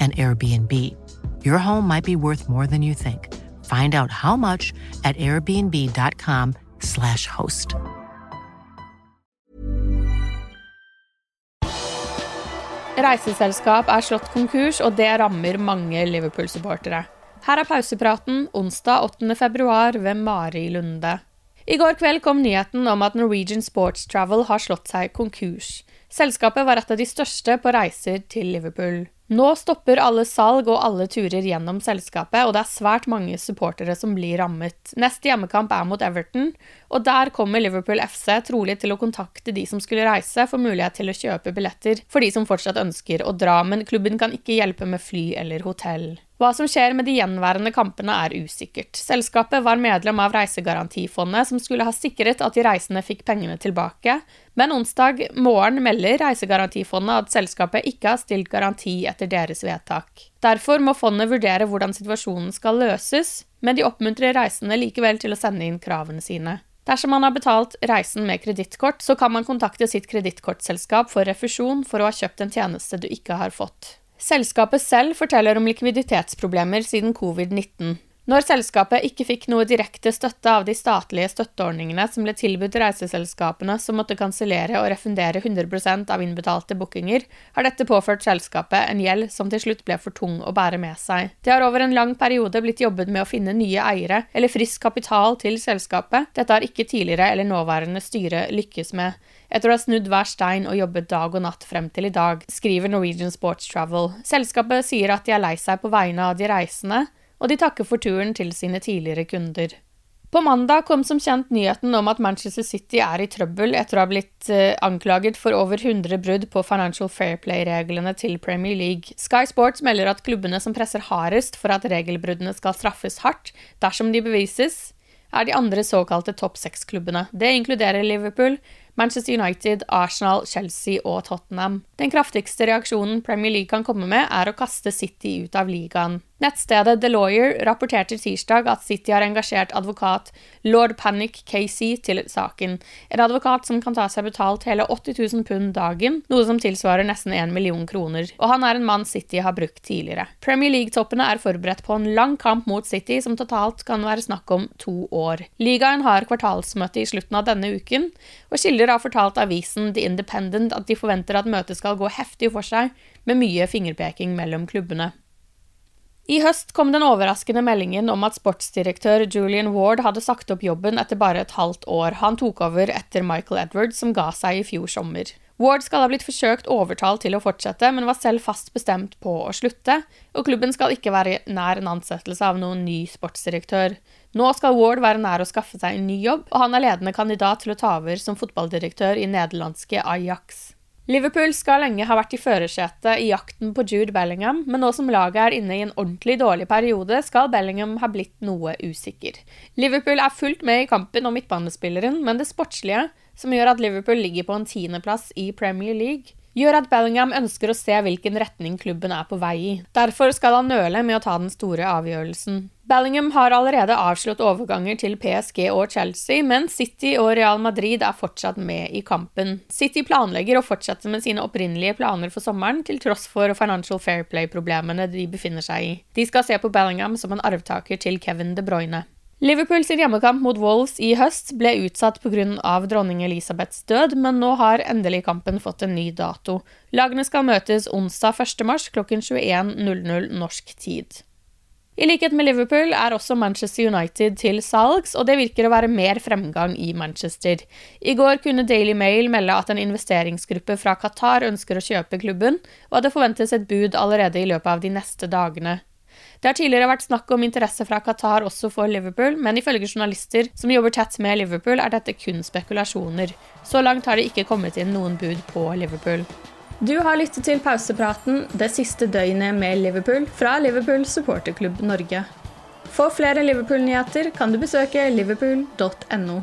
an Airbnb. Your home might be worth more than you think. Find out how much at airbnb.com/slash host. Reiseselskap er slått konkurs, og det rammer mange Liverpool-supportere. Her er pausepraten onsdag 8. februar ved Mari Lunde. I går kveld kom nyheten om at Norwegian Sports Travel har slått seg konkurs. Selskapet var et av de største på reiser til Liverpool. Nå stopper alle salg og alle turer gjennom selskapet, og det er svært mange supportere som blir rammet. Neste hjemmekamp er mot Everton, og der kommer Liverpool FC trolig til å kontakte de som skulle reise, for mulighet til å kjøpe billetter for de som fortsatt ønsker å dra, men klubben kan ikke hjelpe med fly eller hotell. Hva som skjer med de gjenværende kampene er usikkert. Selskapet var medlem av Reisegarantifondet, som skulle ha sikret at de reisende fikk pengene tilbake, men onsdag morgen melder Reisegarantifondet at selskapet ikke har stilt garanti etter deres vedtak. Derfor må fondet vurdere hvordan situasjonen skal løses, men de oppmuntrer reisende likevel til å sende inn kravene sine. Dersom man har betalt reisen med kredittkort, så kan man kontakte sitt kredittkortselskap for refusjon for å ha kjøpt en tjeneste du ikke har fått. Selskapet selv forteller om likviditetsproblemer siden covid-19. Når selskapet ikke fikk noe direkte støtte av de statlige støtteordningene som ble tilbudt reiseselskapene som måtte kansellere og refundere 100% av innbetalte bookinger, har dette påført selskapet en gjeld som til slutt ble for tung å bære med seg. Det har over en lang periode blitt jobbet med å finne nye eiere eller frisk kapital til selskapet. Dette har ikke tidligere eller nåværende styre lykkes med. Etter å ha snudd hver stein og jobbet dag og natt frem til i dag, skriver Norwegian Sports Travel. Selskapet sier at de er lei seg på vegne av de reisende, og de takker for turen til sine tidligere kunder. På mandag kom som kjent nyheten om at Manchester City er i trøbbel etter å ha blitt eh, anklaget for over 100 brudd på Financial Fair Play-reglene til Premier League. Sky Sports melder at klubbene som presser hardest for at regelbruddene skal straffes hardt dersom de bevises, er de andre såkalte topp seks-klubbene. Det inkluderer Liverpool, Manchester United, Arsenal, Chelsea og Tottenham. Den kraftigste reaksjonen Premier League kan komme med, er å kaste City ut av ligaen. Nettstedet The Lawyer rapporterte tirsdag at City har engasjert advokat lord Panic KC til saken, en advokat som kan ta seg betalt hele 80 000 pund dagen, noe som tilsvarer nesten 1 million kroner, og han er en mann City har brukt tidligere. Premier League-toppene er forberedt på en lang kamp mot City som totalt kan være snakk om to år. Ligaen har kvartalsmøte i slutten av denne uken, og kilder har fortalt avisen The Independent at de forventer at møtet skal gå heftig for seg, med mye fingerpeking mellom klubbene. I høst kom den overraskende meldingen om at sportsdirektør Julian Ward hadde sagt opp jobben etter bare et halvt år. Han tok over etter Michael Edwards, som ga seg i fjor sommer. Ward skal ha blitt forsøkt overtalt til å fortsette, men var selv fast bestemt på å slutte, og klubben skal ikke være nær en ansettelse av noen ny sportsdirektør. Nå skal Ward være nær å skaffe seg en ny jobb, og han er ledende kandidat til å ta over som fotballdirektør i nederlandske Ajax. Liverpool skal lenge ha vært i førersetet i jakten på Jude Bellingham, men nå som laget er inne i en ordentlig dårlig periode, skal Bellingham ha blitt noe usikker. Liverpool er fullt med i kampen om midtbanespilleren, men det sportslige, som gjør at Liverpool ligger på en tiendeplass i Premier League, gjør at Bellingham ønsker å se hvilken retning klubben er på vei i. Derfor skal han nøle med å ta den store avgjørelsen. Bellingham har allerede avslått overganger til PSG og Chelsea, men City og Real Madrid er fortsatt med i kampen. City planlegger å fortsette med sine opprinnelige planer for sommeren, til tross for Financial Fair Play-problemene de befinner seg i. De skal se på Bellingham som en arvtaker til Kevin De Bruyne. Liverpool sin hjemmekamp mot Wolves i høst ble utsatt pga. dronning Elisabeths død, men nå har endelig kampen fått en ny dato. Lagene skal møtes onsdag 1.3 kl 21.00 norsk tid. I likhet med Liverpool er også Manchester United til salgs, og det virker å være mer fremgang i Manchester. I går kunne Daily Mail melde at en investeringsgruppe fra Qatar ønsker å kjøpe klubben, og at det forventes et bud allerede i løpet av de neste dagene. Det har tidligere vært snakk om interesse fra Qatar også for Liverpool, men ifølge journalister som jobber tett med Liverpool, er dette kun spekulasjoner. Så langt har det ikke kommet inn noen bud på Liverpool. Du har lyttet til pausepraten det siste døgnet med Liverpool fra Liverpool supporterklubb Norge. For flere Liverpool-nyheter kan du besøke liverpool.no.